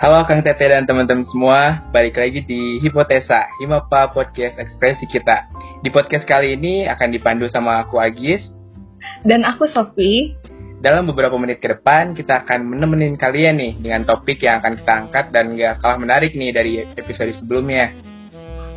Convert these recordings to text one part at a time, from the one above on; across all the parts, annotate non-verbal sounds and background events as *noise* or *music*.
Halo Kang Tete dan teman-teman semua, balik lagi di Hipotesa, Himapa Podcast Ekspresi kita. Di podcast kali ini akan dipandu sama aku Agis. Dan aku Sofi. Dalam beberapa menit ke depan, kita akan menemenin kalian nih dengan topik yang akan kita angkat dan gak kalah menarik nih dari episode sebelumnya.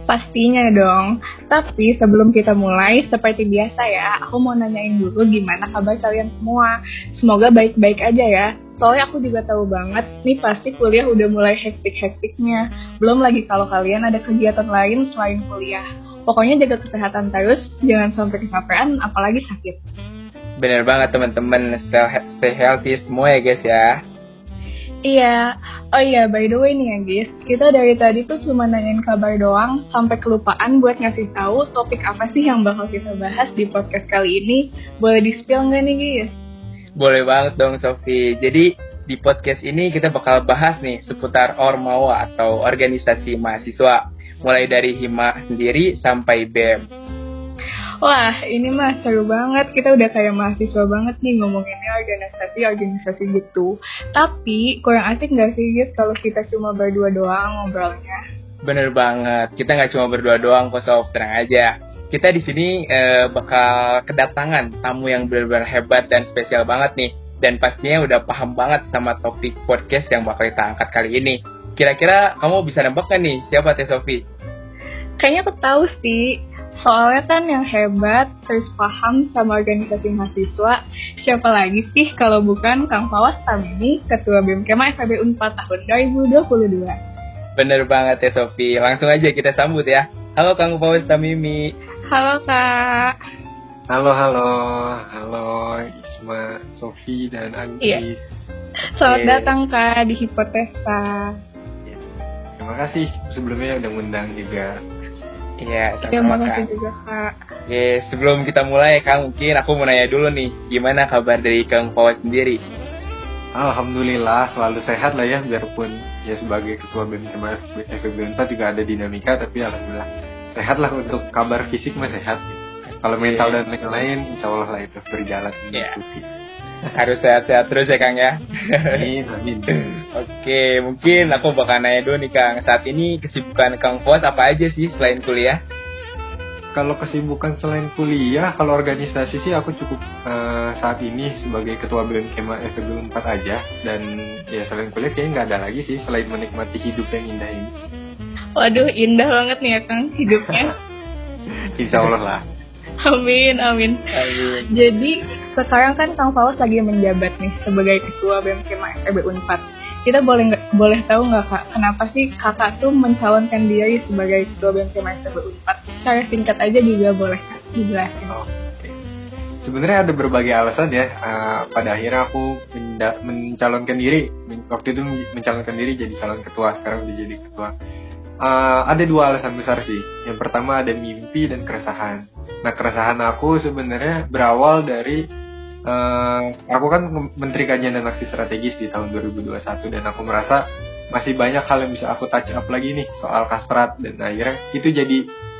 Pastinya dong. Tapi sebelum kita mulai, seperti biasa ya, aku mau nanyain dulu gimana kabar kalian semua. Semoga baik-baik aja ya. Soalnya aku juga tahu banget, nih pasti kuliah udah mulai hektik-hektiknya. Belum lagi kalau kalian ada kegiatan lain selain kuliah. Pokoknya jaga kesehatan terus, jangan sampai kecapean, apalagi sakit. Bener banget teman-teman, stay, healthy semua ya guys ya. Iya, oh iya by the way nih ya guys, kita dari tadi tuh cuma nanyain kabar doang sampai kelupaan buat ngasih tahu topik apa sih yang bakal kita bahas di podcast kali ini. Boleh di-spill nggak nih guys? Boleh banget dong Sofi. Jadi di podcast ini kita bakal bahas nih seputar Ormawa atau organisasi mahasiswa. Mulai dari Hima sendiri sampai BEM. Wah, ini mah seru banget. Kita udah kayak mahasiswa banget nih ngomonginnya organisasi-organisasi gitu. Tapi kurang asik nggak sih guys kalau kita cuma berdua doang ngobrolnya? Bener banget. Kita nggak cuma berdua doang, kok Sof. Tenang aja. Kita di sini eh, bakal kedatangan tamu yang benar-benar hebat dan spesial banget nih. Dan pastinya udah paham banget sama topik podcast yang bakal kita angkat kali ini. Kira-kira kamu bisa nebak kan nih siapa Teh Sofi? Kayaknya aku tahu sih Soalnya kan yang hebat, terus paham sama organisasi mahasiswa, siapa lagi sih kalau bukan Kang Fawas Tamimi, Ketua BMKMA FEB UNPAD tahun 2022. Bener banget ya Sofi, langsung aja kita sambut ya. Halo Kang Fawas Tamimi. Halo Kak. Halo, halo, halo Isma, Sofi, dan Anggis. Iya. Selamat okay. datang Kak di Hipotesa. Terima kasih sebelumnya udah ngundang juga Iya, sama ya, Kak. juga Kak. Oke, sebelum kita mulai Kang, mungkin aku mau nanya dulu nih, gimana kabar dari Kang Fawas sendiri? Alhamdulillah selalu sehat lah ya, biarpun ya sebagai ketua BEM sama FEB 4 juga ada dinamika, tapi alhamdulillah sehat lah untuk kabar fisik mah sehat. Kalau mental dan lain-lain, insya Allah lah itu berjalan. Yeah harus sehat-sehat terus ya Kang ya. Amin, amin. *laughs* Oke, mungkin aku bakal nanya dulu nih Kang. Saat ini kesibukan Kang Fos apa aja sih selain kuliah? Kalau kesibukan selain kuliah, kalau organisasi sih aku cukup uh, saat ini sebagai ketua BMKMA FEB 4 aja dan ya selain kuliah kayaknya nggak ada lagi sih selain menikmati hidup yang indah ini. Waduh, indah banget nih ya Kang hidupnya. *laughs* Insya Allah lah. *laughs* Amin, amin. Amin. Jadi sekarang kan Kang Fawas lagi menjabat nih sebagai ketua BMKM FEB Unpad. Kita boleh nggak boleh tahu nggak kak kenapa sih kakak tuh mencalonkan diri sebagai ketua BMKM FEB Unpad? Secara singkat aja juga boleh kak dijelasin. Oh, Sebenarnya ada berbagai alasan ya. Uh, pada akhirnya aku mencalonkan diri. Waktu itu mencalonkan diri jadi calon ketua. Sekarang udah jadi ketua. Uh, ada dua alasan besar sih. Yang pertama ada mimpi dan keresahan Nah keresahan aku sebenarnya berawal dari uh, aku kan Menteri Kajian dan Aksi Strategis di tahun 2021 dan aku merasa masih banyak hal yang bisa aku touch up lagi nih soal kastrat dan akhirnya itu jadi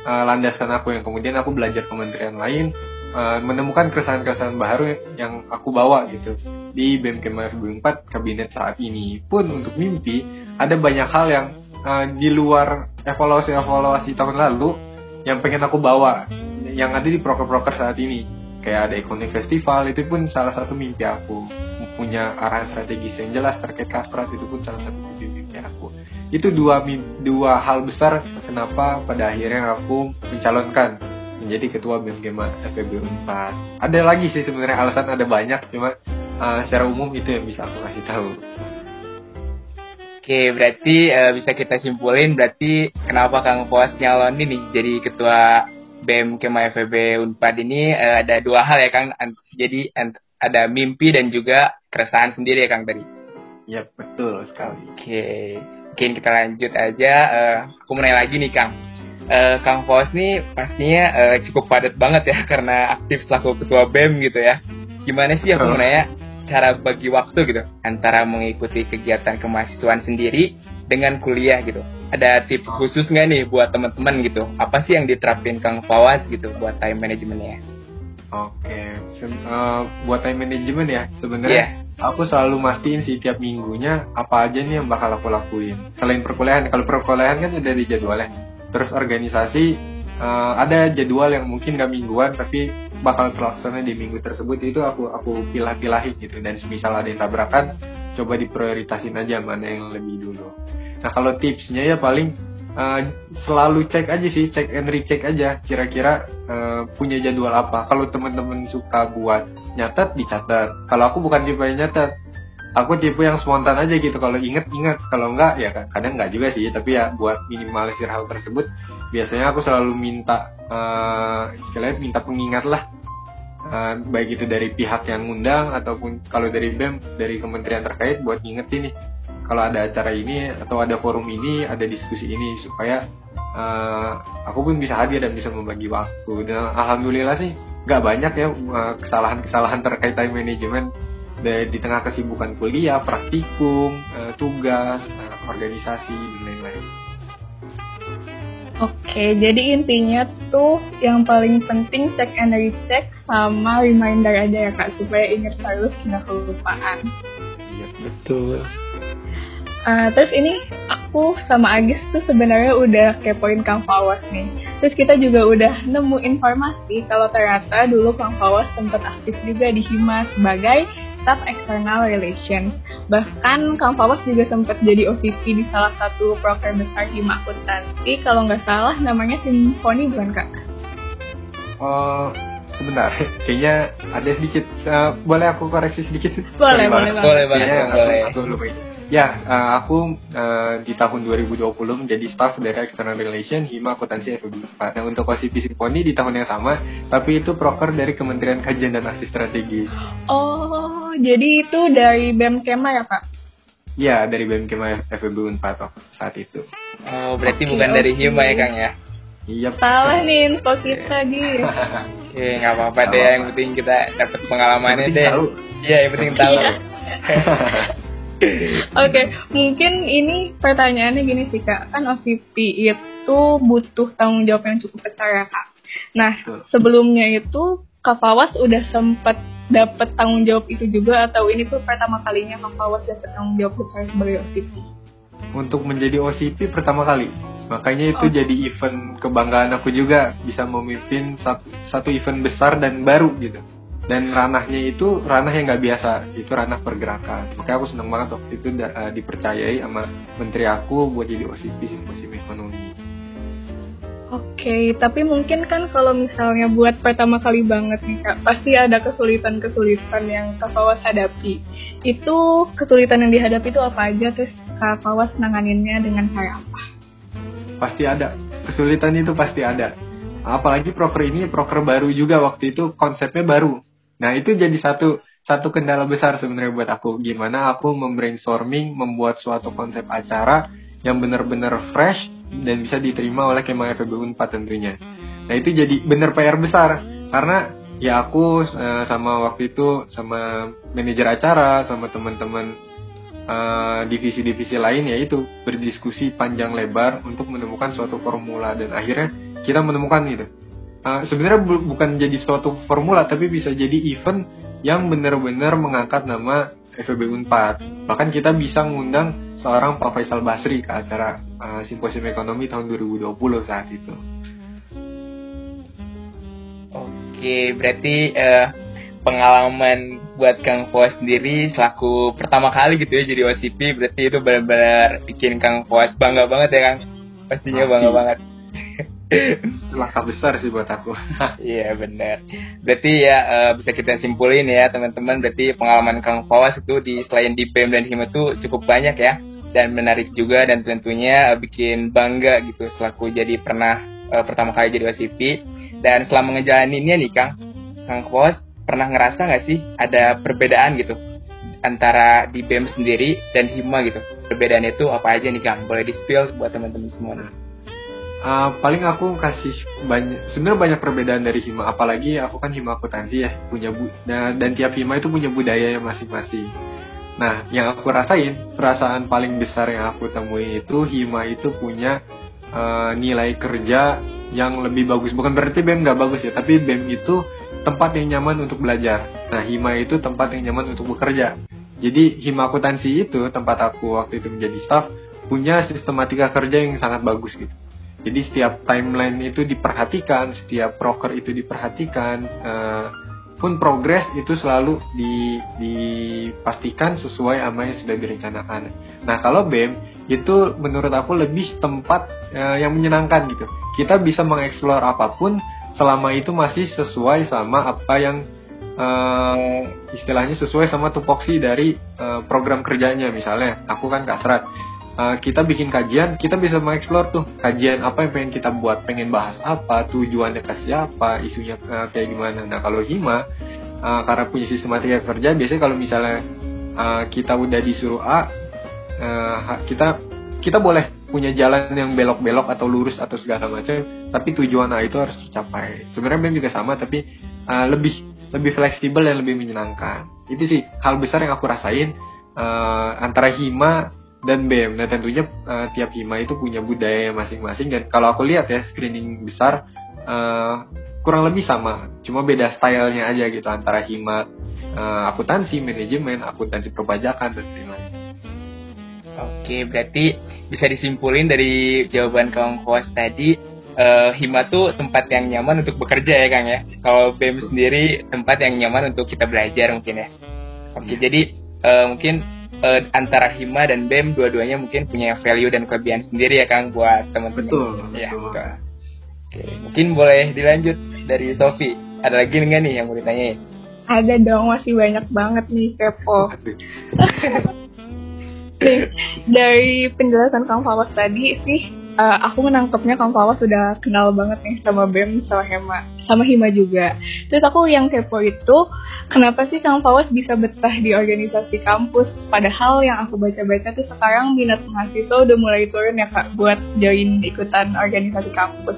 uh, landasan aku yang kemudian aku belajar kementerian lain uh, menemukan keresahan-keresahan baru yang aku bawa gitu di BMKM 2004 kabinet saat ini pun untuk mimpi ada banyak hal yang uh, di luar evaluasi-evaluasi tahun lalu yang pengen aku bawa yang ada di proker-proker saat ini. Kayak ada Iconic Festival itu pun salah satu mimpi aku. Punya arahan strategis yang jelas terkait kastrat itu pun salah satu mimpi mimpi aku. Itu dua dua hal besar kenapa pada akhirnya aku mencalonkan menjadi ketua BMGM FPB 4 ada lagi sih sebenarnya alasan ada banyak cuma uh, secara umum itu yang bisa aku kasih tahu Oke, berarti uh, bisa kita simpulin berarti kenapa Kang Puas nyalon ini jadi ketua BEM Kema FEB Unpad ini uh, ada dua hal ya Kang. Jadi ada mimpi dan juga keresahan sendiri ya Kang tadi. Ya betul sekali. Oke, mungkin kita lanjut aja. Uh, aku nanya lagi nih Kang. Uh, Kang Fos nih pastinya uh, cukup padat banget ya *laughs* karena aktif selaku ketua BEM gitu ya. Gimana sih aku mau nanya cara bagi waktu gitu antara mengikuti kegiatan kemahasiswaan sendiri dengan kuliah gitu ada tips khusus nggak nih buat teman-teman gitu? Apa sih yang diterapin Kang Fawaz gitu buat time managementnya? Oke, uh, buat time management ya sebenarnya aku selalu mastiin sih tiap minggunya apa aja nih yang bakal aku lakuin. Selain perkuliahan, kalau perkuliahan kan udah di jadwalnya. Terus organisasi uh, ada jadwal yang mungkin gak mingguan tapi bakal terlaksana di minggu tersebut itu aku aku pilah-pilahin gitu dan semisal ada yang tabrakan coba diprioritasin aja mana yang lebih dulu. Nah kalau tipsnya ya paling uh, selalu cek aja sih, cek and recheck aja kira-kira uh, punya jadwal apa. Kalau teman-teman suka buat nyatet dicatat. Kalau aku bukan tipe nyatet. Aku tipe yang spontan aja gitu. Kalau inget inget, kalau enggak ya kadang enggak juga sih. Tapi ya buat minimalisir hal tersebut, biasanya aku selalu minta uh, minta pengingat lah. Uh, baik itu dari pihak yang ngundang ataupun kalau dari BEM dari kementerian terkait buat ngingetin nih kalau ada acara ini atau ada forum ini ada diskusi ini supaya uh, aku pun bisa hadir dan bisa membagi waktu dan alhamdulillah sih nggak banyak ya kesalahan-kesalahan terkait time management di tengah kesibukan kuliah, praktikum, uh, tugas, uh, organisasi dan lain-lain. Oke, jadi intinya tuh yang paling penting cek and recheck sama reminder aja ya kak supaya ingat terus nggak kelupaan. Iya betul. Uh, terus ini aku sama Agis tuh sebenarnya udah kepoin Kang Fawas nih. Terus kita juga udah nemu informasi kalau ternyata dulu Kang Fawas sempat aktif juga di HIMA sebagai Staff External Relations. Bahkan Kang Fawas juga sempat jadi OCP di salah satu program besar HIMA Akuntansi. Kalau nggak salah namanya Simfoni bukan kak? Oh, sebentar. Kayaknya ada sedikit. Uh, boleh aku koreksi sedikit? Boleh, boleh, boleh. Boleh banget. Boleh. Aku, aku lupa. Ya, uh, aku uh, di tahun 2020 menjadi staff dari External Relation Hima Akuntansi FEB. Nah, untuk OCP Simponi di tahun yang sama, tapi itu proker dari Kementerian Kajian dan Aksi Strategi. Oh, jadi itu dari BEM Kema ya, Kak? Ya, dari BEM Kema FEB Unpad saat itu. Oh, berarti okay, bukan okay. dari Hima ya, Kang ya? Iya. Salah nih info kita, Gi. Oke, *laughs* nggak apa-apa deh. Yang penting kita dapat pengalamannya deh. Iya, yang penting tahu. *laughs* Oke, okay, mungkin ini pertanyaannya gini sih kak, kan OCP itu butuh tanggung jawab yang cukup besar ya kak. Nah, sebelumnya itu Kak Fawas udah sempat dapat tanggung jawab itu juga atau ini tuh pertama kalinya Kak Fawas dapat tanggung jawab besar sebagai OCP? Untuk menjadi OCP pertama kali, makanya itu oh. jadi event kebanggaan aku juga bisa memimpin satu, satu event besar dan baru gitu dan ranahnya itu ranah yang nggak biasa itu ranah pergerakan makanya aku seneng banget waktu itu uh, dipercayai sama menteri aku buat jadi OCP simposium ekonomi Oke, okay, tapi mungkin kan kalau misalnya buat pertama kali banget nih kak, pasti ada kesulitan-kesulitan yang kak Fawas hadapi. Itu kesulitan yang dihadapi itu apa aja, terus kak Fawas nanganinnya dengan cara apa? Pasti ada, kesulitan itu pasti ada. Apalagi proker ini proker baru juga waktu itu konsepnya baru Nah itu jadi satu satu kendala besar sebenarnya buat aku. Gimana aku membrainstorming, membuat suatu konsep acara yang benar-benar fresh dan bisa diterima oleh Kemang FEB 4 tentunya. Nah itu jadi benar PR besar. Karena ya aku uh, sama waktu itu sama manajer acara sama teman-teman uh, divisi-divisi lain ya itu berdiskusi panjang lebar untuk menemukan suatu formula. Dan akhirnya kita menemukan itu uh, sebenarnya bu bukan jadi suatu formula tapi bisa jadi event yang benar-benar mengangkat nama FEB Unpad. Bahkan kita bisa ngundang seorang Pak Faisal Basri ke acara uh, Simposium Ekonomi tahun 2020 saat itu. Oke, berarti uh, pengalaman buat Kang Fuas sendiri selaku pertama kali gitu ya jadi OCP berarti itu benar-benar bikin Kang Fuas bangga banget ya Kang. Pastinya Pasti. bangga banget langkah besar sih buat aku. *laughs* Iya benar. Berarti ya uh, bisa kita simpulin ya teman-teman. Berarti pengalaman Kang Fawas itu di selain di PM dan Hima itu cukup banyak ya dan menarik juga dan tentunya uh, bikin bangga gitu selaku jadi pernah uh, pertama kali jadi OCP dan selama ngejalaninnya nih Kang Kang Fawas pernah ngerasa nggak sih ada perbedaan gitu antara di BEM sendiri dan Hima gitu perbedaan itu apa aja nih Kang boleh di spill buat teman-teman semua nih uh, paling aku kasih banyak sebenarnya banyak perbedaan dari hima apalagi aku kan hima akuntansi ya punya bu dan, dan tiap hima itu punya budaya yang masing-masing nah yang aku rasain perasaan paling besar yang aku temui itu hima itu punya uh, nilai kerja yang lebih bagus bukan berarti bem nggak bagus ya tapi bem itu tempat yang nyaman untuk belajar. Nah, Hima itu tempat yang nyaman untuk bekerja. Jadi Hima akuntansi itu tempat aku waktu itu menjadi staff punya sistematika kerja yang sangat bagus gitu. Jadi setiap timeline itu diperhatikan, setiap proker itu diperhatikan, uh, pun progres itu selalu di, dipastikan sesuai sama yang sudah direncanakan. Nah kalau BEM itu menurut aku lebih tempat uh, yang menyenangkan gitu. Kita bisa mengeksplor apa pun selama itu masih sesuai sama apa yang uh, istilahnya sesuai sama tupoksi dari uh, program kerjanya misalnya. Aku kan kasrat uh, kita bikin kajian, kita bisa mengeksplor tuh kajian apa yang pengen kita buat, pengen bahas apa, tujuannya ke siapa, isunya uh, kayak gimana. Nah kalau Hima, uh, karena punya sistematika kerja, biasanya kalau misalnya uh, kita udah disuruh A, uh, kita kita boleh punya jalan yang belok-belok atau lurus atau segala macam, tapi tujuan A itu harus tercapai. Sebenarnya BEM juga sama, tapi uh, lebih lebih fleksibel dan lebih menyenangkan. Itu sih hal besar yang aku rasain uh, antara Hima dan BEM. Nah tentunya uh, tiap hima itu punya budaya masing-masing dan kalau aku lihat ya screening besar uh, kurang lebih sama, cuma beda stylenya aja gitu antara hima uh, akuntansi, manajemen, akuntansi perpajakan dan lain-lain. Oke, berarti bisa disimpulin dari jawaban Kang Kos tadi uh, Hima tuh tempat yang nyaman untuk bekerja ya Kang ya. Kalau BEM sendiri tempat yang nyaman untuk kita belajar mungkin ya. Oke, jadi uh, mungkin uh, antara Hima dan BEM dua-duanya mungkin punya value dan kelebihan sendiri ya Kang buat teman-teman. Betul. Ya, betul. Oke, mungkin boleh dilanjut dari Sofi. Ada lagi nggak nih yang mau ditanyain? Ada dong, masih banyak banget nih kepo. *laughs* dari penjelasan Kang Fawas tadi sih uh, aku menangkapnya Kang Fawas sudah kenal banget nih sama BEM sama Hema sama Hima juga. Terus aku yang kepo itu kenapa sih Kang Fawas bisa betah di organisasi kampus padahal yang aku baca-baca tuh sekarang minat mahasiswa udah mulai turun ya Kak buat join ikutan organisasi kampus.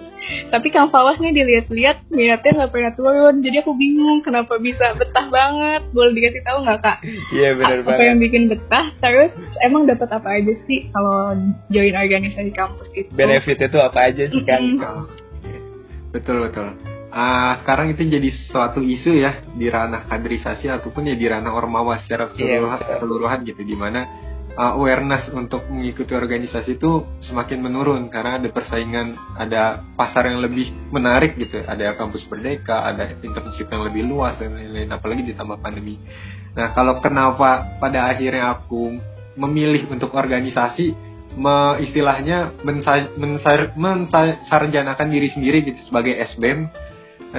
Tapi Kang Fawas nih dilihat-lihat minatnya nggak pernah turun jadi aku bingung kenapa bisa betah banget. Boleh dikasih tahu nggak Kak? Iya benar banget. Apa yang bikin betah? Terus emang dapat apa aja sih kalau join organisasi kampus itu? benefit itu apa aja sih kan betul betul uh, sekarang itu jadi suatu isu ya di ranah kaderisasi ataupun ya di ranah ormawa secara iya, keseluruhan, yeah, keseluruhan gitu di mana uh, awareness untuk mengikuti organisasi itu semakin menurun karena ada persaingan ada pasar yang lebih menarik gitu. Ada kampus merdeka ada internship yang lebih luas dan lain-lain apalagi ditambah pandemi. Nah kalau kenapa pada akhirnya aku memilih untuk organisasi me, istilahnya mensar, mensar, mensarjanakan diri sendiri gitu sebagai SBM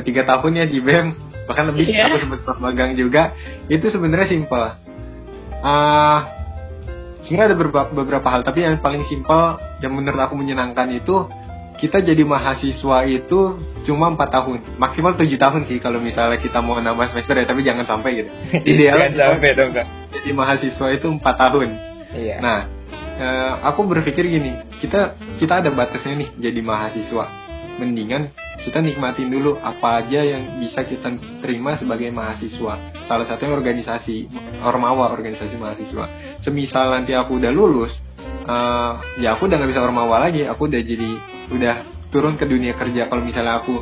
tiga tahun ya di BEM bahkan lebih yeah. aku sempat staf magang juga. Itu sebenarnya simpel. Uh, sebenarnya ada beberapa, beberapa hal tapi yang paling simpel yang menurut aku menyenangkan itu kita jadi mahasiswa itu cuma empat tahun. Maksimal tujuh tahun sih kalau misalnya kita mau nambah semester ya tapi jangan sampai gitu. *laughs* Ideal jangan sampai dong kak. jadi mahasiswa itu empat tahun. Iya. nah uh, aku berpikir gini kita kita ada batasnya nih jadi mahasiswa. Mendingan kita nikmatin dulu apa aja yang bisa kita terima sebagai mahasiswa. Salah satunya organisasi ormawa organisasi mahasiswa. Semisal nanti aku udah lulus uh, ya aku udah nggak bisa ormawa lagi. Aku udah jadi udah turun ke dunia kerja. Kalau misalnya aku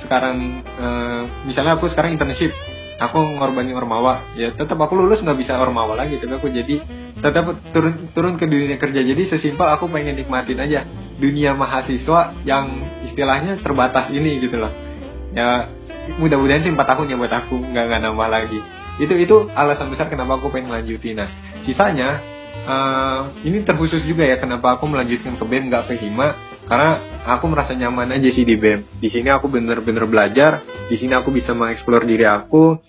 sekarang uh, misalnya aku sekarang internship aku ngorbanin ormawa ya tetap aku lulus nggak bisa ormawa lagi. Tapi aku jadi tetap turun turun ke dunia kerja. Jadi sesimpel aku pengen nikmatin aja dunia mahasiswa yang istilahnya terbatas ini gitu loh ya mudah-mudahan sih empat tahun ya buat aku nggak nggak nambah lagi itu itu alasan besar kenapa aku pengen lanjutin nah sisanya uh, ini terkhusus juga ya kenapa aku melanjutkan ke BEM nggak ke Hima karena aku merasa nyaman aja sih di BEM di sini aku bener-bener belajar di sini aku bisa mengeksplor diri aku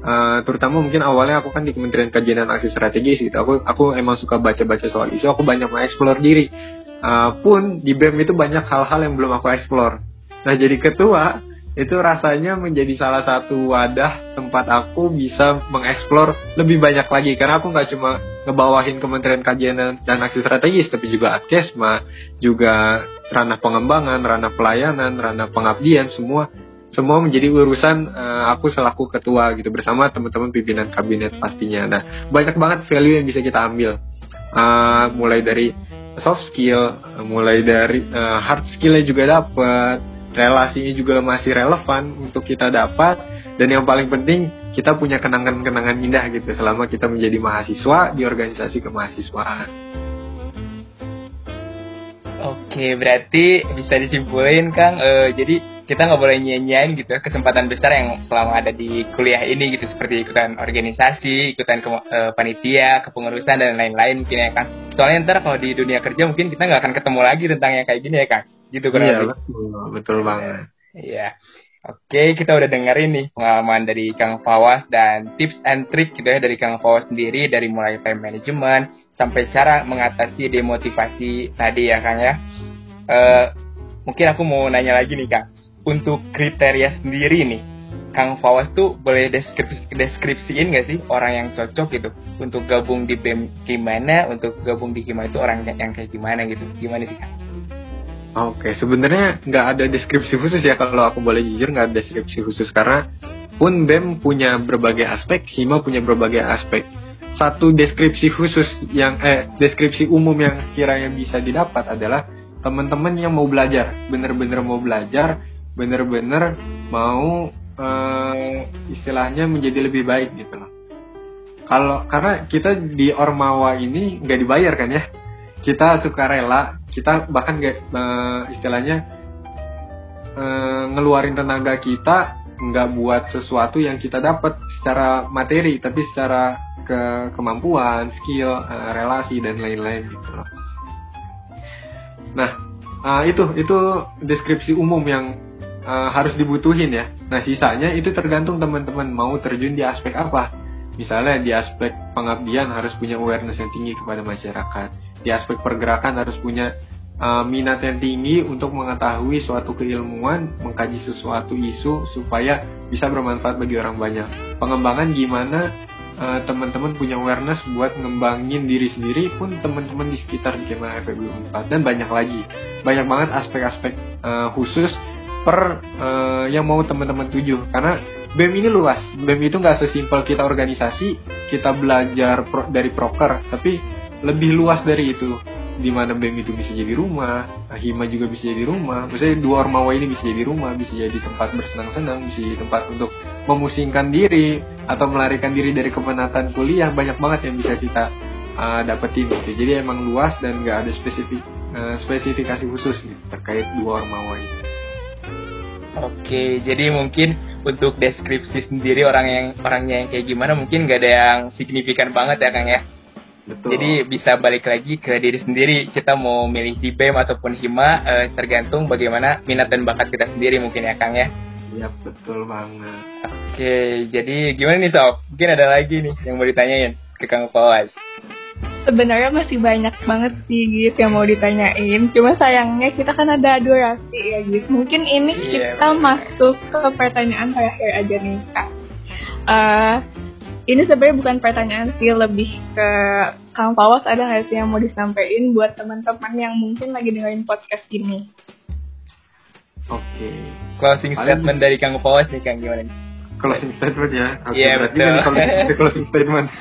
Uh, terutama mungkin awalnya aku kan di Kementerian Kajian dan Aksi Strategis gitu. Aku aku emang suka baca-baca soal isu. Aku banyak mengeksplor diri. Uh, pun di BEM itu banyak hal-hal yang belum aku eksplor. Nah jadi ketua itu rasanya menjadi salah satu wadah tempat aku bisa mengeksplor lebih banyak lagi karena aku nggak cuma ngebawahin Kementerian Kajian dan Aksi Strategis tapi juga Adkesma, juga ranah pengembangan, ranah pelayanan, ranah pengabdian semua semua menjadi urusan uh, aku selaku ketua gitu bersama teman-teman pimpinan kabinet pastinya. Nah banyak banget value yang bisa kita ambil, uh, mulai dari soft skill, mulai dari uh, hard skillnya juga dapat, relasinya juga masih relevan untuk kita dapat, dan yang paling penting kita punya kenangan-kenangan indah gitu selama kita menjadi mahasiswa di organisasi kemahasiswaan. Oke, berarti bisa disimpulin Kang, uh, jadi kita nggak boleh nyanyiin gitu ya kesempatan besar yang selama ada di kuliah ini gitu seperti ikutan organisasi, ikutan ke, uh, panitia, kepengurusan dan lain-lain mungkin ya Kang. Soalnya ntar kalau di dunia kerja mungkin kita nggak akan ketemu lagi tentang yang kayak gini ya Kang. Gitu kan? Iya betul, betul banget. Iya. Oke, kita udah dengerin nih pengalaman dari Kang Fawas dan tips and trick gitu ya dari Kang Fawas sendiri dari mulai time management sampai cara mengatasi demotivasi tadi ya Kang ya. Uh, mungkin aku mau nanya lagi nih Kang, untuk kriteria sendiri nih, Kang Fawas tuh boleh deskripsi deskripsiin gak sih orang yang cocok gitu? Untuk gabung di BEM gimana, untuk gabung di Hima itu orang yang kayak gimana gitu, gimana sih Kang? Oke, sebenarnya nggak ada deskripsi khusus ya. Kalau aku boleh jujur nggak ada deskripsi khusus. Karena pun BEM punya berbagai aspek, Hima punya berbagai aspek. Satu deskripsi khusus yang eh deskripsi umum yang kiranya bisa didapat adalah teman-teman yang mau belajar, bener-bener mau belajar, bener-bener mau eh, istilahnya menjadi lebih baik gitu loh. Kalau karena kita di Ormawa ini nggak dibayar kan ya, kita suka rela kita bahkan gak uh, istilahnya uh, ngeluarin tenaga kita nggak buat sesuatu yang kita dapat secara materi tapi secara ke kemampuan, skill, uh, relasi dan lain-lain gitu loh. Nah, uh, itu itu deskripsi umum yang uh, harus dibutuhin ya. Nah, sisanya itu tergantung teman-teman mau terjun di aspek apa. Misalnya di aspek pengabdian harus punya awareness yang tinggi kepada masyarakat di aspek pergerakan harus punya uh, minat yang tinggi untuk mengetahui suatu keilmuan, mengkaji sesuatu isu supaya bisa bermanfaat bagi orang banyak. Pengembangan gimana uh, teman-teman punya awareness buat ngembangin diri sendiri pun teman-teman di sekitar Kema FEB 4 dan banyak lagi. Banyak banget aspek-aspek uh, khusus per uh, yang mau teman-teman tuju karena BEM ini luas. BEM itu nggak sesimpel kita organisasi, kita belajar pro, dari proker, tapi lebih luas dari itu di mana BEM itu bisa jadi rumah, Hima juga bisa jadi rumah. Maksudnya dua ormawa ini bisa jadi rumah, bisa jadi tempat bersenang-senang, bisa jadi tempat untuk memusingkan diri atau melarikan diri dari kepenatan kuliah. Banyak banget yang bisa kita uh, dapetin gitu. Jadi emang luas dan nggak ada spesifik uh, spesifikasi khusus gitu, terkait dua ormawa ini. Oke, jadi mungkin untuk deskripsi sendiri orang yang orangnya yang kayak gimana mungkin nggak ada yang signifikan banget ya Kang ya. Betul. Jadi bisa balik lagi ke diri sendiri. Kita mau milih di BEM ataupun HIMA eh, tergantung bagaimana minat dan bakat kita sendiri mungkin ya Kang ya. Iya betul banget. Oke, jadi gimana nih Sof? Mungkin ada lagi nih yang mau ditanyain ke Kang Fawaz. Sebenarnya masih banyak banget sih gitu yang mau ditanyain. Cuma sayangnya kita kan ada durasi ya gitu. Mungkin ini yeah, kita bener. masuk ke pertanyaan terakhir aja nih Kak. Uh, ini sebenarnya bukan pertanyaan sih lebih ke Kang Fawas ada nggak sih yang mau disampaikan buat teman-teman yang mungkin lagi dengerin podcast ini? Oke. Okay. Closing Paling statement dari Kang Fawas nih Kang gimana? Closing statement ya. Iya okay, yeah, betul. closing statement. *laughs*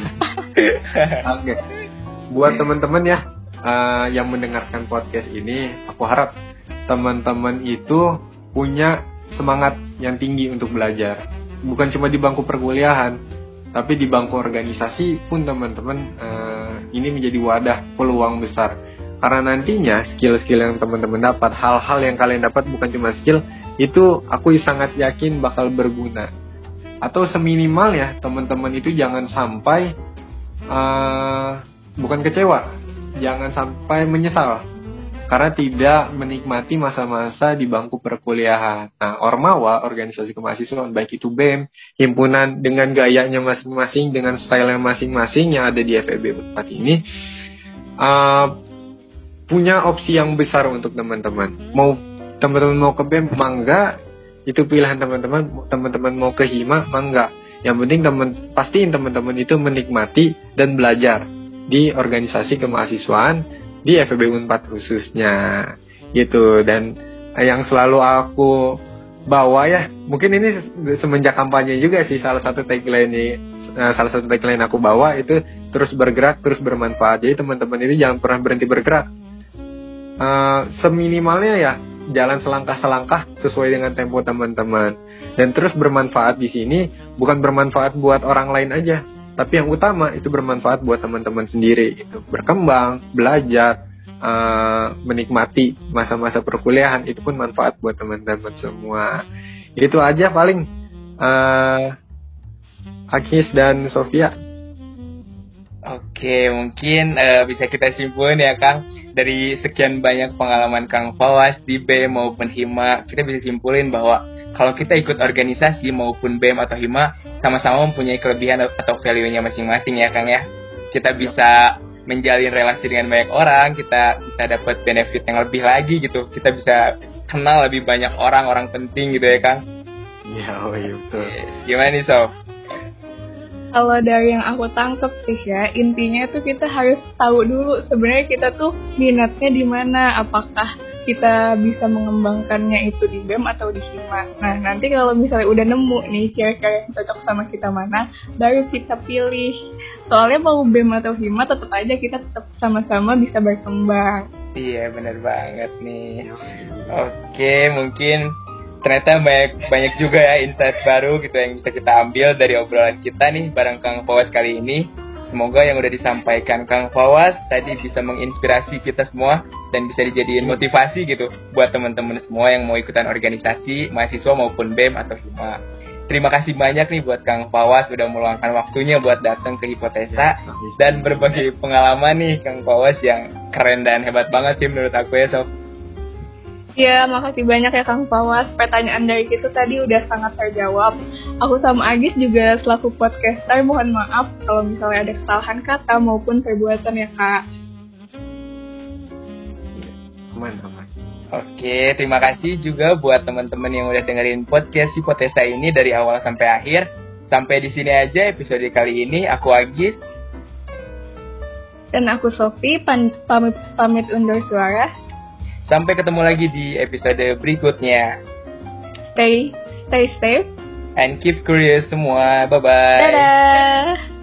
Oke. Okay. Buat teman-teman ya uh, yang mendengarkan podcast ini, aku harap teman-teman itu punya semangat yang tinggi untuk belajar. Bukan cuma di bangku perkuliahan, tapi di bangku organisasi pun teman-teman uh, ini menjadi wadah peluang besar. Karena nantinya skill-skill yang teman-teman dapat hal-hal yang kalian dapat bukan cuma skill itu aku sangat yakin bakal berguna. Atau seminimal ya teman-teman itu jangan sampai uh, bukan kecewa jangan sampai menyesal karena tidak menikmati masa-masa di bangku perkuliahan. Nah, Ormawa, organisasi kemahasiswaan, baik itu BEM, himpunan dengan gayanya masing-masing, dengan style yang masing-masing yang ada di FEB 4 ini, uh, punya opsi yang besar untuk teman-teman. Mau teman-teman mau ke BEM, mangga, itu pilihan teman-teman. Teman-teman mau ke HIMA, mangga. Yang penting teman pastiin teman-teman itu menikmati dan belajar di organisasi kemahasiswaan di FEB Unpad khususnya gitu. Dan yang selalu aku bawa ya mungkin ini semenjak kampanye juga sih salah satu tagline ini uh, salah satu tagline aku bawa itu terus bergerak terus bermanfaat. Jadi teman-teman ini jangan pernah berhenti bergerak. Uh, seminimalnya ya jalan selangkah-selangkah sesuai dengan tempo teman-teman. Dan terus bermanfaat di sini bukan bermanfaat buat orang lain aja, tapi yang utama itu bermanfaat buat teman-teman sendiri itu berkembang, belajar, uh, menikmati masa-masa perkuliahan itu pun manfaat buat teman-teman semua. Itu aja paling. Uh, Akis dan Sofia Oke, mungkin uh, bisa kita simpulin ya Kang dari sekian banyak pengalaman Kang Fawas di BEM maupun HIMA, kita bisa simpulin bahwa kalau kita ikut organisasi maupun BEM atau HIMA sama-sama mempunyai kelebihan atau value-nya masing-masing ya Kang ya. Kita bisa menjalin relasi dengan banyak orang, kita bisa dapat benefit yang lebih lagi gitu. Kita bisa kenal lebih banyak orang, orang penting gitu ya Kang. Iya, oh iya betul. Gimana nih Sof? Kalau dari yang aku tangkep sih ya intinya tuh kita harus tahu dulu sebenarnya kita tuh minatnya di mana apakah kita bisa mengembangkannya itu di BEM atau di HIMA. Nah, nanti kalau misalnya udah nemu nih kira-kira yang cocok sama kita mana, baru kita pilih. Soalnya mau BEM atau HIMA tetap aja kita tetap sama-sama bisa berkembang. Iya, bener banget nih. Oke, mungkin ternyata banyak banyak juga ya insight baru gitu yang bisa kita ambil dari obrolan kita nih bareng Kang Fawas kali ini. Semoga yang udah disampaikan Kang Fawas tadi bisa menginspirasi kita semua dan bisa dijadiin motivasi gitu buat teman-teman semua yang mau ikutan organisasi, mahasiswa maupun BEM atau HIMA. Terima kasih banyak nih buat Kang Fawas udah meluangkan waktunya buat datang ke Hipotesa dan berbagi pengalaman nih Kang Fawas yang keren dan hebat banget sih menurut aku ya Sob. Ya, makasih banyak ya Kang Pawas. Pertanyaan dari kita tadi udah sangat terjawab. Aku sama Agis juga selaku podcaster mohon maaf kalau misalnya ada kesalahan kata maupun perbuatan ya Kak. Aman, aman. Oke, terima kasih juga buat teman-teman yang udah dengerin podcast Hipotesa ini dari awal sampai akhir. Sampai di sini aja episode kali ini. Aku Agis. Dan aku Sofi, pamit, pamit undur suara. Sampai ketemu lagi di episode berikutnya. Stay, stay safe. And keep curious semua. Bye-bye. Dadah.